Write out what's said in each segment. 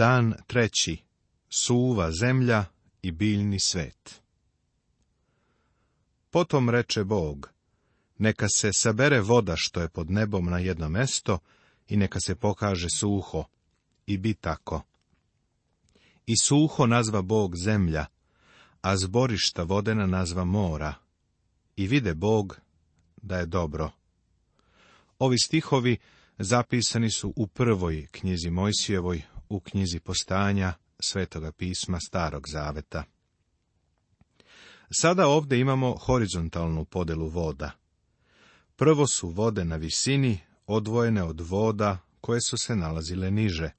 Dan treći. Suva zemlja i biljni svet. Potom reče Bog, neka se sabere voda što je pod nebom na jedno mesto i neka se pokaže suho, i bi tako. I suho nazva Bog zemlja, a zborišta vodena nazva mora. I vide Bog da je dobro. Ovi stihovi zapisani su u prvoj knjizi Mojsijevoj u knjizi postanja Svetoga pisma Starog zaveta. Sada ovdje imamo horizontalnu podelu voda. Prvo su vode na visini odvojene od voda koje su se nalazile niže.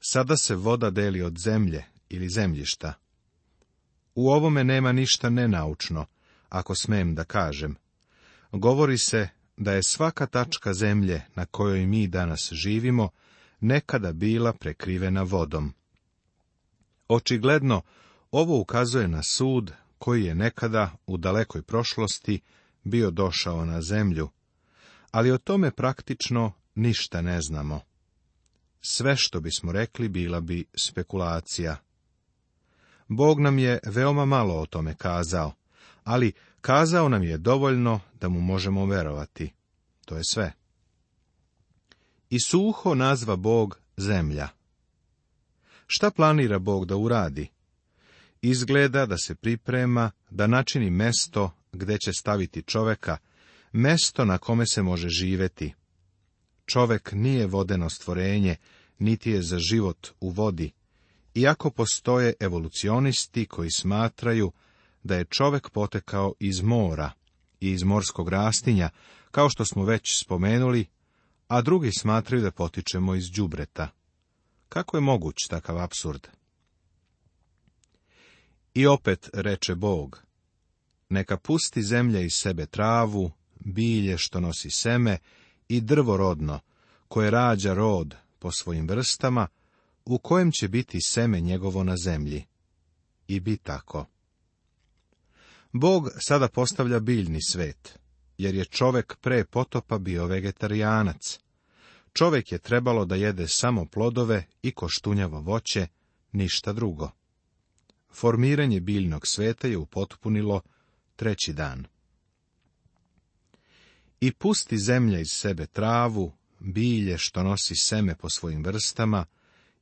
Sada se voda deli od zemlje ili zemljišta. U ovome nema ništa nenaučno, ako smem da kažem. Govori se da je svaka tačka zemlje na kojoj mi danas živimo nekada bila prekrivena vodom. Očigledno, ovo ukazuje na sud koji je nekada u dalekoj prošlosti bio došao na zemlju, ali o tome praktično ništa ne znamo. Sve što bismo rekli bila bi spekulacija. Bog nam je veoma malo o tome kazao, ali kazao nam je dovoljno da mu možemo verovati. To je sve i suho nazva Bog zemlja. Šta planira Bog da uradi? Izgleda da se priprema da načini mesto gde će staviti čoveka, mesto na kome se može živeti. Čovek nije vodeno stvorenje, niti je za život u vodi, iako postoje evolucionisti koji smatraju da je čovek potekao iz mora i iz morskog rastinja, kao što smo već spomenuli a drugi smatraju da potičemo iz đubreta. Kako je moguć takav absurd? I opet reče Bog, neka pusti zemlja iz sebe travu, bilje što nosi seme i drvo rodno, koje rađa rod po svojim vrstama, u kojem će biti seme njegovo na zemlji. I bi tako. Bog sada postavlja biljni svet, jer je čovek pre potopa bio vegetarijanac. Čovjek je trebalo da jede samo plodove i koštunjavo voće, ništa drugo. Formiranje biljnog sveta je upotpunilo treći dan. I pusti zemlja iz sebe travu, bilje što nosi seme po svojim vrstama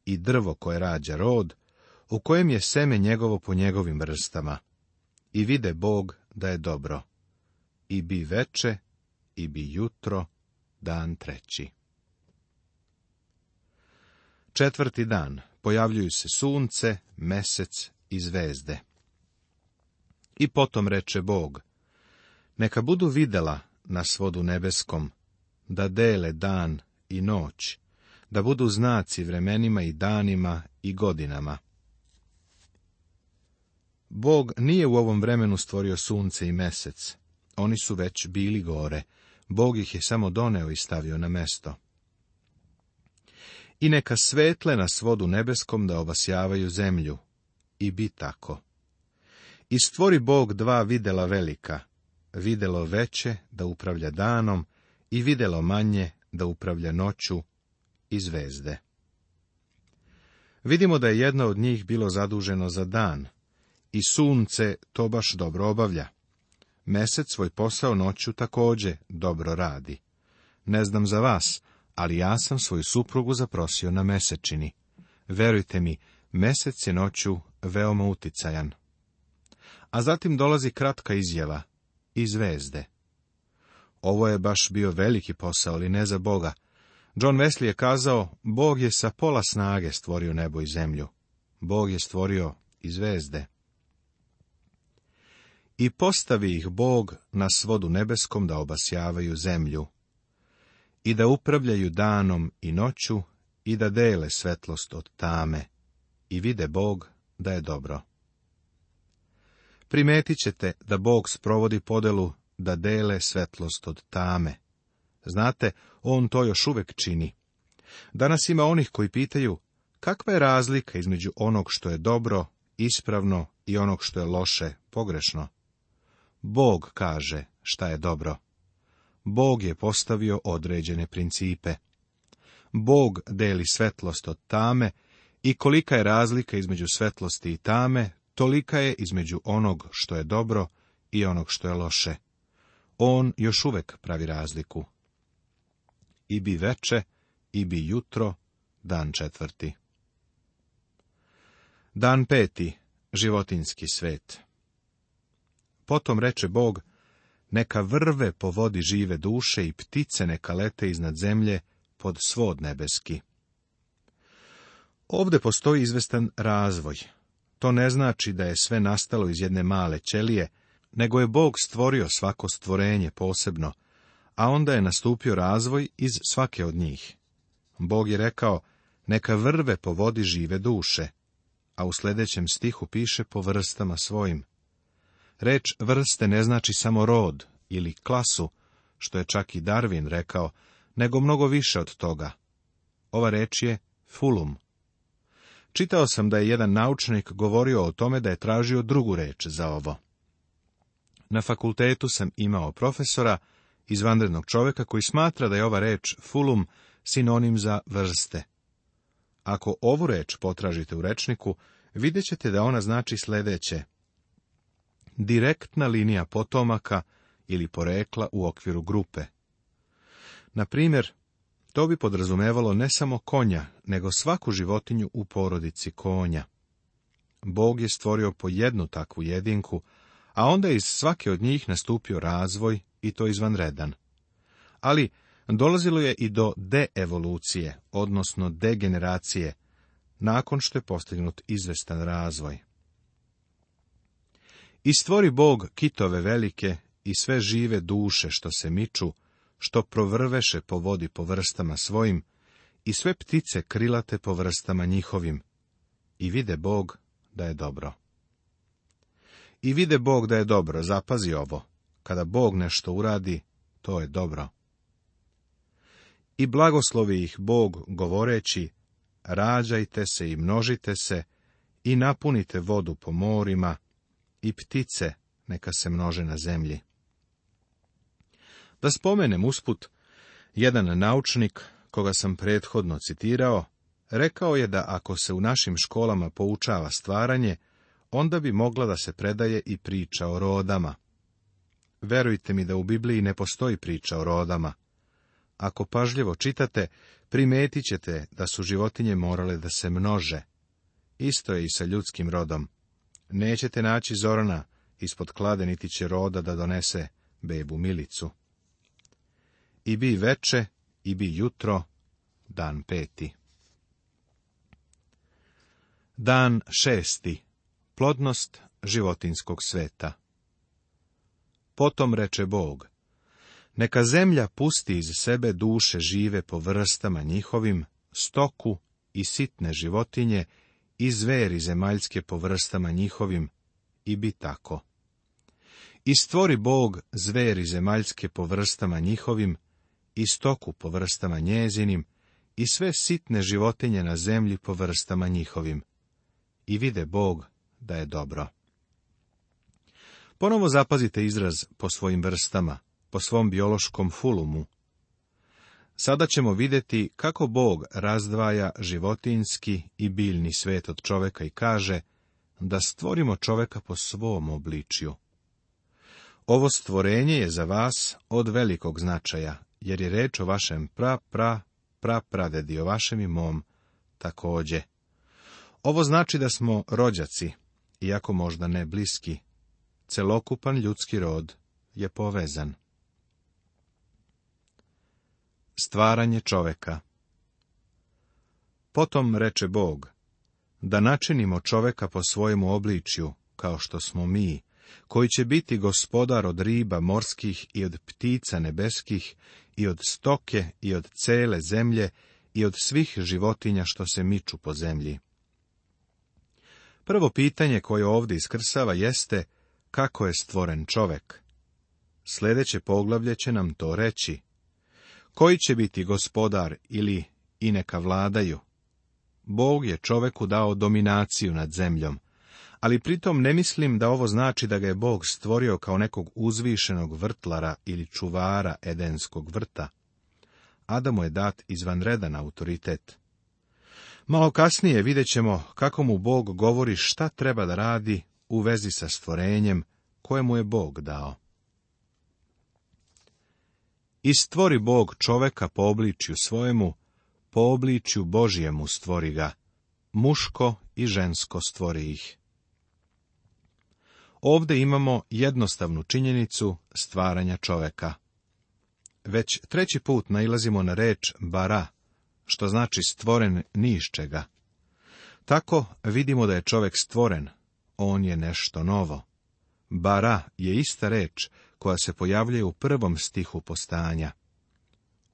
i drvo koje rađa rod, u kojem je seme njegovo po njegovim vrstama. I vide Bog da je dobro. I bi veče, i bi jutro, dan treći. Četvrti dan pojavljuju se sunce, mesec i zvezde. I potom reče Bog, neka budu videla na svodu nebeskom, da dele dan i noć, da budu znaci vremenima i danima i godinama. Bog nije u ovom vremenu stvorio sunce i mesec. Oni su već bili gore. Bog ih je samo doneo i stavio na mesto i neka svetle na svodu nebeskom da obasjavaju zemlju. I bi tako. I stvori Bog dva videla velika, videlo veće da upravlja danom i videlo manje da upravlja noću i zvezde. Vidimo da je jedno od njih bilo zaduženo za dan i sunce to baš dobro obavlja. Mesec svoj posao noću također dobro radi. Ne znam za vas, ali ja sam svoju suprugu zaprosio na mesečini. Verujte mi, mesec je noću veoma uticajan. A zatim dolazi kratka izjava i zvezde. Ovo je baš bio veliki posao, ali ne za Boga. John Wesley je kazao, Bog je sa pola snage stvorio nebo i zemlju. Bog je stvorio i zvezde. I postavi ih Bog na svodu nebeskom da obasjavaju zemlju i da upravljaju danom i noću i da dele svetlost od tame i vide Bog da je dobro. Primetit ćete da Bog sprovodi podelu da dele svetlost od tame. Znate, on to još uvek čini. Danas ima onih koji pitaju kakva je razlika između onog što je dobro, ispravno i onog što je loše, pogrešno. Bog kaže šta je dobro. Bog je postavio određene principe. Bog deli svetlost od tame i kolika je razlika između svetlosti i tame, tolika je između onog što je dobro i onog što je loše. On još uvek pravi razliku. I bi veče, i bi jutro, dan četvrti. Dan peti, životinski svet. Potom reče Bog, neka vrve po vodi žive duše i ptice neka lete iznad zemlje pod svod nebeski. Ovde postoji izvestan razvoj. To ne znači da je sve nastalo iz jedne male ćelije, nego je Bog stvorio svako stvorenje posebno, a onda je nastupio razvoj iz svake od njih. Bog je rekao, neka vrve po vodi žive duše, a u sljedećem stihu piše po vrstama svojim. Reč vrste ne znači samo rod ili klasu, što je čak i Darwin rekao, nego mnogo više od toga. Ova reč je fulum. Čitao sam da je jedan naučnik govorio o tome da je tražio drugu reč za ovo. Na fakultetu sam imao profesora, izvanrednog čoveka, koji smatra da je ova reč fulum sinonim za vrste. Ako ovu reč potražite u rečniku, vidjet ćete da ona znači sljedeće direktna linija potomaka ili porekla u okviru grupe. Na primjer, to bi podrazumevalo ne samo konja, nego svaku životinju u porodici konja. Bog je stvorio po jednu takvu jedinku, a onda iz svake od njih nastupio razvoj i to izvanredan. Ali dolazilo je i do deevolucije, odnosno degeneracije, nakon što je postignut izvestan razvoj. I stvori Bog kitove velike i sve žive duše što se miču, što provrveše po vodi po vrstama svojim, i sve ptice krilate po vrstama njihovim. I vide Bog da je dobro. I vide Bog da je dobro, zapazi ovo. Kada Bog nešto uradi, to je dobro. I blagoslovi ih Bog govoreći, rađajte se i množite se, i napunite vodu po morima, i ptice neka se množe na zemlji. Da spomenem usput, jedan naučnik, koga sam prethodno citirao, rekao je da ako se u našim školama poučava stvaranje, onda bi mogla da se predaje i priča o rodama. Verujte mi da u Bibliji ne postoji priča o rodama. Ako pažljivo čitate, primetit ćete da su životinje morale da se množe. Isto je i sa ljudskim rodom. Nećete naći Zorana ispod klade, niti će roda da donese bebu milicu. I bi veče, i bi jutro, dan peti. Dan šesti. Plodnost životinskog sveta. Potom reče Bog, neka zemlja pusti iz sebe duše žive po vrstama njihovim, stoku i sitne životinje i zveri zemaljske po vrstama njihovim, i bi tako. I stvori Bog zveri zemaljske po vrstama njihovim, i stoku po vrstama njezinim, i sve sitne životinje na zemlji po vrstama njihovim. I vide Bog da je dobro. Ponovo zapazite izraz po svojim vrstama, po svom biološkom fulumu, Sada ćemo vidjeti kako Bog razdvaja životinski i biljni svet od čoveka i kaže da stvorimo čoveka po svom obličju. Ovo stvorenje je za vas od velikog značaja, jer je reč o vašem pra, pra, pra, pradedi, o vašem i mom takođe. Ovo znači da smo rođaci, iako možda ne bliski. Celokupan ljudski rod je povezan. Stvaranje čoveka Potom reče Bog, da načinimo čoveka po svojemu obličju, kao što smo mi, koji će biti gospodar od riba morskih i od ptica nebeskih, i od stoke, i od cele zemlje, i od svih životinja što se miču po zemlji. Prvo pitanje koje ovdje iskrsava jeste, kako je stvoren čovek? Sljedeće poglavlje će nam to reći koji će biti gospodar ili i neka vladaju. Bog je čoveku dao dominaciju nad zemljom, ali pritom ne mislim da ovo znači da ga je Bog stvorio kao nekog uzvišenog vrtlara ili čuvara Edenskog vrta. Adamu je dat izvanredan autoritet. Malo kasnije vidjet ćemo kako mu Bog govori šta treba da radi u vezi sa stvorenjem koje mu je Bog dao. I stvori Bog čoveka po obličju svojemu, po obličju Božjemu stvori ga, muško i žensko stvori ih. Ovde imamo jednostavnu činjenicu stvaranja čoveka. Već treći put nailazimo na reč bara, što znači stvoren ni čega. Tako vidimo da je čovjek stvoren, on je nešto novo. Bara je ista reč koja se pojavljuje u prvom stihu postanja.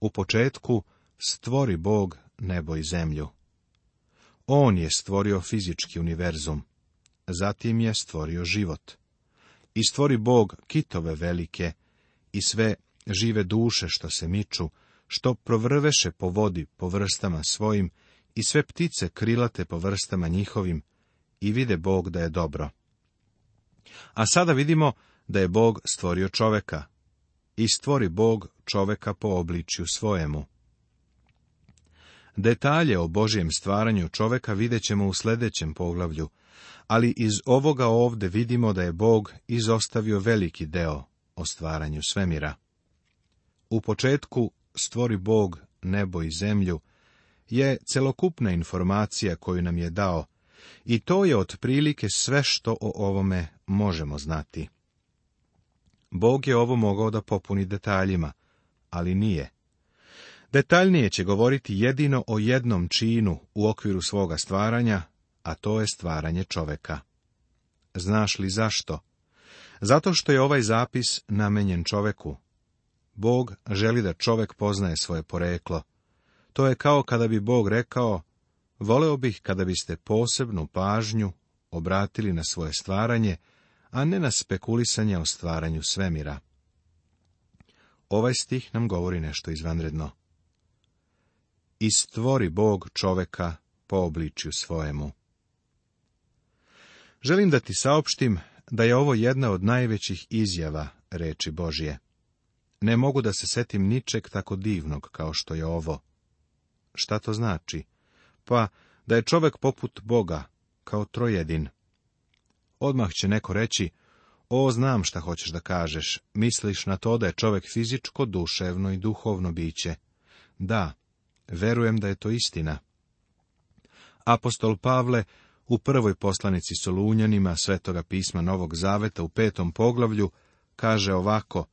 U početku stvori Bog nebo i zemlju. On je stvorio fizički univerzum, zatim je stvorio život. I stvori Bog kitove velike i sve žive duše što se miču, što provrveše po vodi po vrstama svojim i sve ptice krilate po vrstama njihovim i vide Bog da je dobro. A sada vidimo da je Bog stvorio čoveka i stvori Bog čoveka po obličju svojemu. Detalje o Božjem stvaranju čoveka vidjet ćemo u sljedećem poglavlju, ali iz ovoga ovdje vidimo da je Bog izostavio veliki deo o stvaranju svemira. U početku stvori Bog nebo i zemlju je celokupna informacija koju nam je dao i to je otprilike sve što o ovome možemo znati. Bog je ovo mogao da popuni detaljima, ali nije. Detaljnije će govoriti jedino o jednom činu u okviru svoga stvaranja, a to je stvaranje čoveka. Znaš li zašto? Zato što je ovaj zapis namenjen čoveku. Bog želi da čovek poznaje svoje poreklo. To je kao kada bi Bog rekao, voleo bih kada biste posebnu pažnju obratili na svoje stvaranje, a ne na spekulisanje o stvaranju svemira. Ovaj stih nam govori nešto izvanredno. I stvori Bog čoveka po obličju svojemu. Želim da ti saopštim da je ovo jedna od najvećih izjava reči Božije. Ne mogu da se setim ničeg tako divnog kao što je ovo. Šta to znači? Pa, da je čovek poput Boga, kao trojedin. Odmah će neko reći, o, znam šta hoćeš da kažeš, misliš na to da je čovek fizičko, duševno i duhovno biće. Da, verujem da je to istina. Apostol Pavle u prvoj poslanici Solunjanima Svetoga pisma Novog Zaveta u petom poglavlju kaže ovako,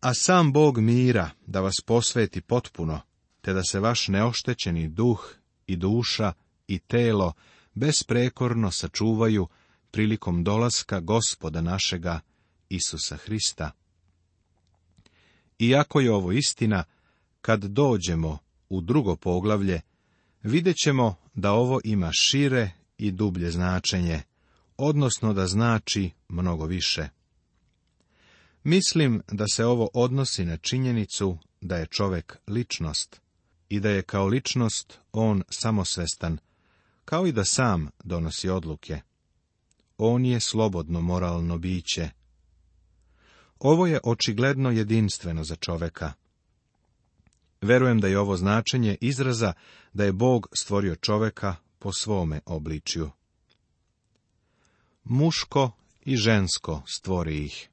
a sam Bog mira da vas posveti potpuno, te da se vaš neoštećeni duh i duša i telo besprekorno sačuvaju prilikom dolaska gospoda našega, Isusa Hrista. Iako je ovo istina, kad dođemo u drugo poglavlje, vidjet ćemo da ovo ima šire i dublje značenje, odnosno da znači mnogo više. Mislim da se ovo odnosi na činjenicu da je čovek ličnost i da je kao ličnost on samosvestan, kao i da sam donosi odluke on je slobodno moralno biće. Ovo je očigledno jedinstveno za čoveka. Verujem da je ovo značenje izraza da je Bog stvorio čoveka po svome obličju. Muško i žensko stvori ih.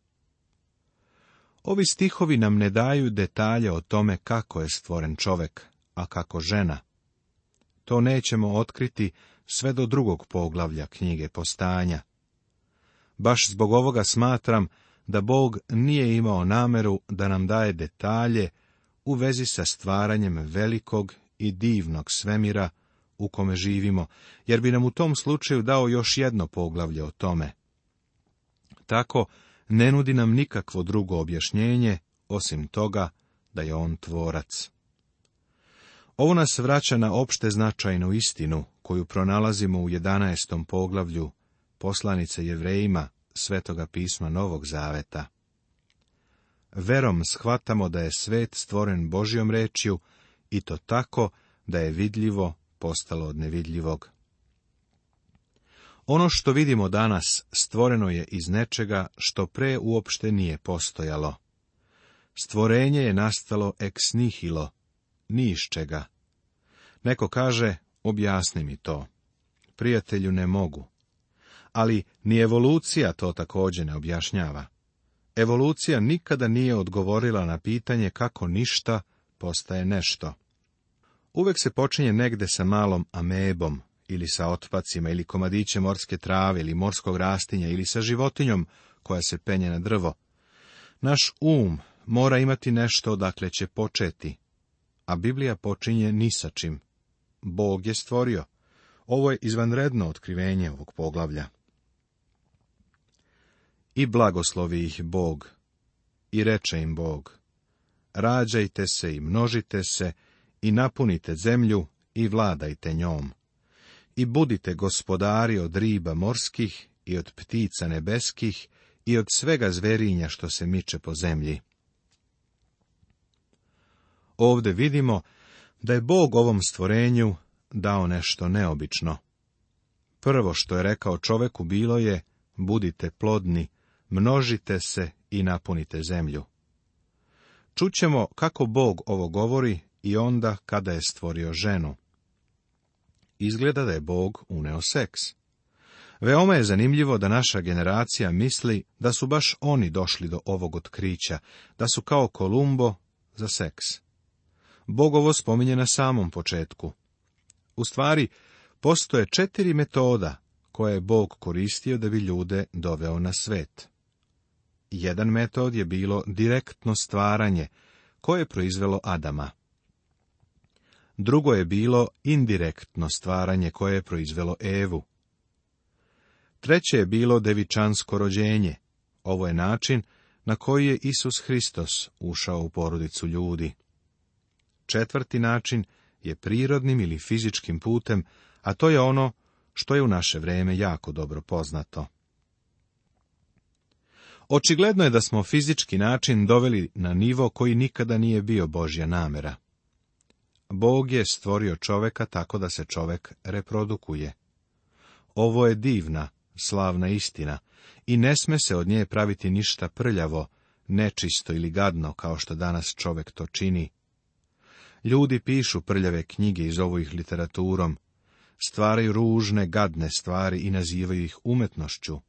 Ovi stihovi nam ne daju detalje o tome kako je stvoren čovek, a kako žena. To nećemo otkriti sve do drugog poglavlja knjige postanja. Baš zbog ovoga smatram da Bog nije imao nameru da nam daje detalje u vezi sa stvaranjem velikog i divnog svemira u kome živimo, jer bi nam u tom slučaju dao još jedno poglavlje o tome. Tako ne nudi nam nikakvo drugo objašnjenje osim toga da je on tvorac. Ovo nas vraća na opšte značajnu istinu koju pronalazimo u 11. poglavlju poslanice jevrejima Svetoga pisma Novog Zaveta. Verom shvatamo da je svet stvoren Božjom rečju i to tako da je vidljivo postalo od nevidljivog. Ono što vidimo danas stvoreno je iz nečega što pre uopšte nije postojalo. Stvorenje je nastalo ex nihilo, ni iz čega. Neko kaže, objasni mi to. Prijatelju ne mogu ali ni evolucija to također ne objašnjava. Evolucija nikada nije odgovorila na pitanje kako ništa postaje nešto. Uvek se počinje negde sa malom amebom, ili sa otpacima, ili komadiće morske trave, ili morskog rastinja, ili sa životinjom koja se penje na drvo. Naš um mora imati nešto odakle će početi, a Biblija počinje ni sa čim. Bog je stvorio. Ovo je izvanredno otkrivenje ovog poglavlja. I blagoslovi ih Bog. I reče im Bog, rađajte se i množite se i napunite zemlju i vladajte njom. I budite gospodari od riba morskih i od ptica nebeskih i od svega zverinja što se miče po zemlji. Ovde vidimo da je Bog ovom stvorenju dao nešto neobično. Prvo što je rekao čoveku bilo je, budite plodni množite se i napunite zemlju. Čućemo kako Bog ovo govori i onda kada je stvorio ženu. Izgleda da je Bog uneo seks. Veoma je zanimljivo da naša generacija misli da su baš oni došli do ovog otkrića, da su kao Kolumbo za seks. Bog ovo spominje na samom početku. U stvari, postoje četiri metoda koje je Bog koristio da bi ljude doveo na svet. Jedan metod je bilo direktno stvaranje, koje je proizvelo Adama. Drugo je bilo indirektno stvaranje koje je proizvelo Evu. Treće je bilo devičansko rođenje. Ovo je način na koji je Isus Hristos ušao u porodicu ljudi. Četvrti način je prirodnim ili fizičkim putem, a to je ono što je u naše vrijeme jako dobro poznato. Očigledno je da smo fizički način doveli na nivo koji nikada nije bio Božja namera. Bog je stvorio čoveka tako da se čovek reprodukuje. Ovo je divna, slavna istina i ne sme se od nje praviti ništa prljavo, nečisto ili gadno kao što danas čovek to čini. Ljudi pišu prljave knjige iz zovu ih literaturom, stvaraju ružne, gadne stvari i nazivaju ih umetnošću.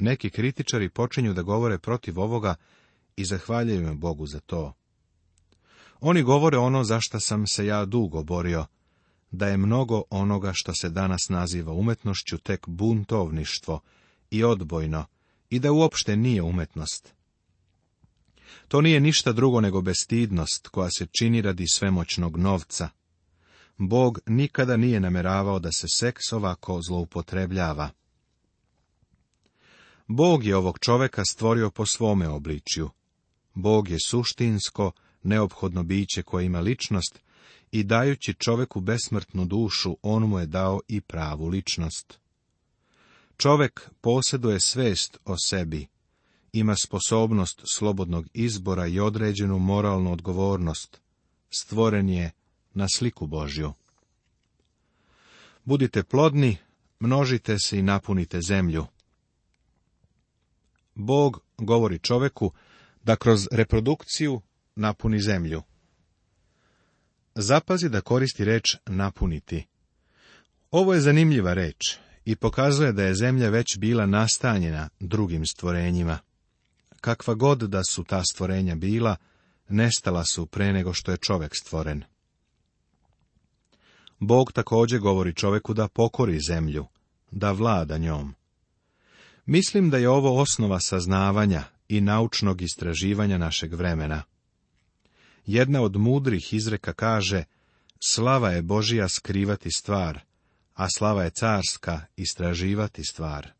Neki kritičari počinju da govore protiv ovoga i me Bogu za to. Oni govore ono za šta sam se ja dugo borio, da je mnogo onoga što se danas naziva umetnošću tek buntovništvo i odbojno, i da uopšte nije umetnost. To nije ništa drugo nego bestidnost koja se čini radi svemoćnog novca. Bog nikada nije nameravao da se seks ovako zloupotrebljava. Bog je ovog čoveka stvorio po svome obličju. Bog je suštinsko, neophodno biće koje ima ličnost i dajući čoveku besmrtnu dušu, on mu je dao i pravu ličnost. Čovek posjeduje svest o sebi, ima sposobnost slobodnog izbora i određenu moralnu odgovornost. Stvoren je na sliku Božju. Budite plodni, množite se i napunite zemlju. Bog govori čoveku da kroz reprodukciju napuni zemlju. Zapazi da koristi reč napuniti. Ovo je zanimljiva reč i pokazuje da je zemlja već bila nastanjena drugim stvorenjima. Kakva god da su ta stvorenja bila, nestala su pre nego što je čovek stvoren. Bog također govori čoveku da pokori zemlju, da vlada njom. Mislim da je ovo osnova saznavanja i naučnog istraživanja našeg vremena. Jedna od mudrih izreka kaže, slava je Božija skrivati stvar, a slava je carska istraživati stvar.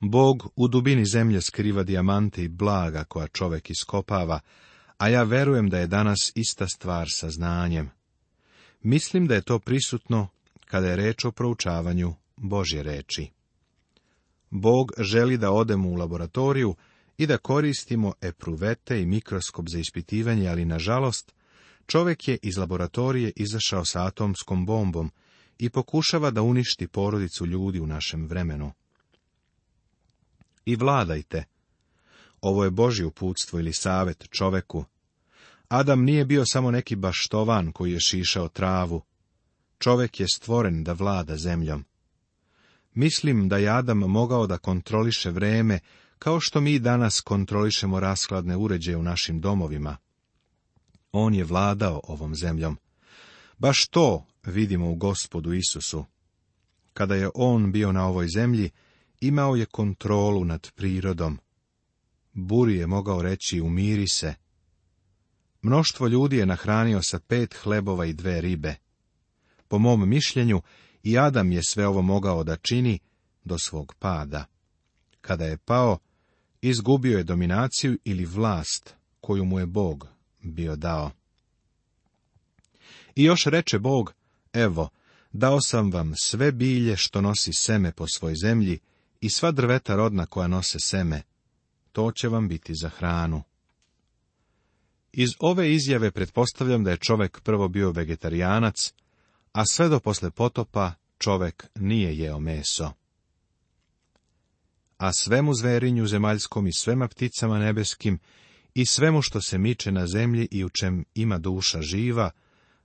Bog u dubini zemlje skriva dijamante i blaga koja čovek iskopava, a ja verujem da je danas ista stvar sa znanjem. Mislim da je to prisutno kada je reč o proučavanju Božje reči. Bog želi da odemo u laboratoriju i da koristimo epruvete i mikroskop za ispitivanje, ali nažalost, čovjek je iz laboratorije izašao sa atomskom bombom i pokušava da uništi porodicu ljudi u našem vremenu. I vladajte. Ovo je Božje uputstvo ili savet čoveku. Adam nije bio samo neki baštovan koji je šišao travu. Čovek je stvoren da vlada zemljom. Mislim da je Adam mogao da kontroliše vreme, kao što mi danas kontrolišemo raskladne uređaje u našim domovima. On je vladao ovom zemljom. Baš to vidimo u gospodu Isusu. Kada je on bio na ovoj zemlji, imao je kontrolu nad prirodom. Buri je mogao reći umiri se. Mnoštvo ljudi je nahranio sa pet hlebova i dve ribe. Po mom mišljenju, i Adam je sve ovo mogao da čini do svog pada. Kada je pao, izgubio je dominaciju ili vlast koju mu je Bog bio dao. I još reče Bog, evo, dao sam vam sve bilje što nosi seme po svoj zemlji i sva drveta rodna koja nose seme. To će vam biti za hranu. Iz ove izjave pretpostavljam da je čovek prvo bio vegetarijanac, a sve do posle potopa čovek nije jeo meso. A svemu zverinju zemaljskom i svema pticama nebeskim i svemu što se miče na zemlji i u čem ima duša živa,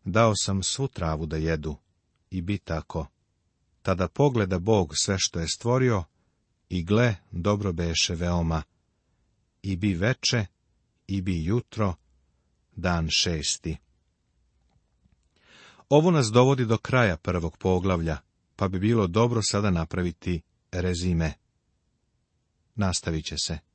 dao sam svu travu da jedu. I bi tako. Tada pogleda Bog sve što je stvorio, i gle, dobro beše veoma. I bi veče, i bi jutro, dan šesti. Ovo nas dovodi do kraja prvog poglavlja, pa bi bilo dobro sada napraviti rezime. Nastavit će se.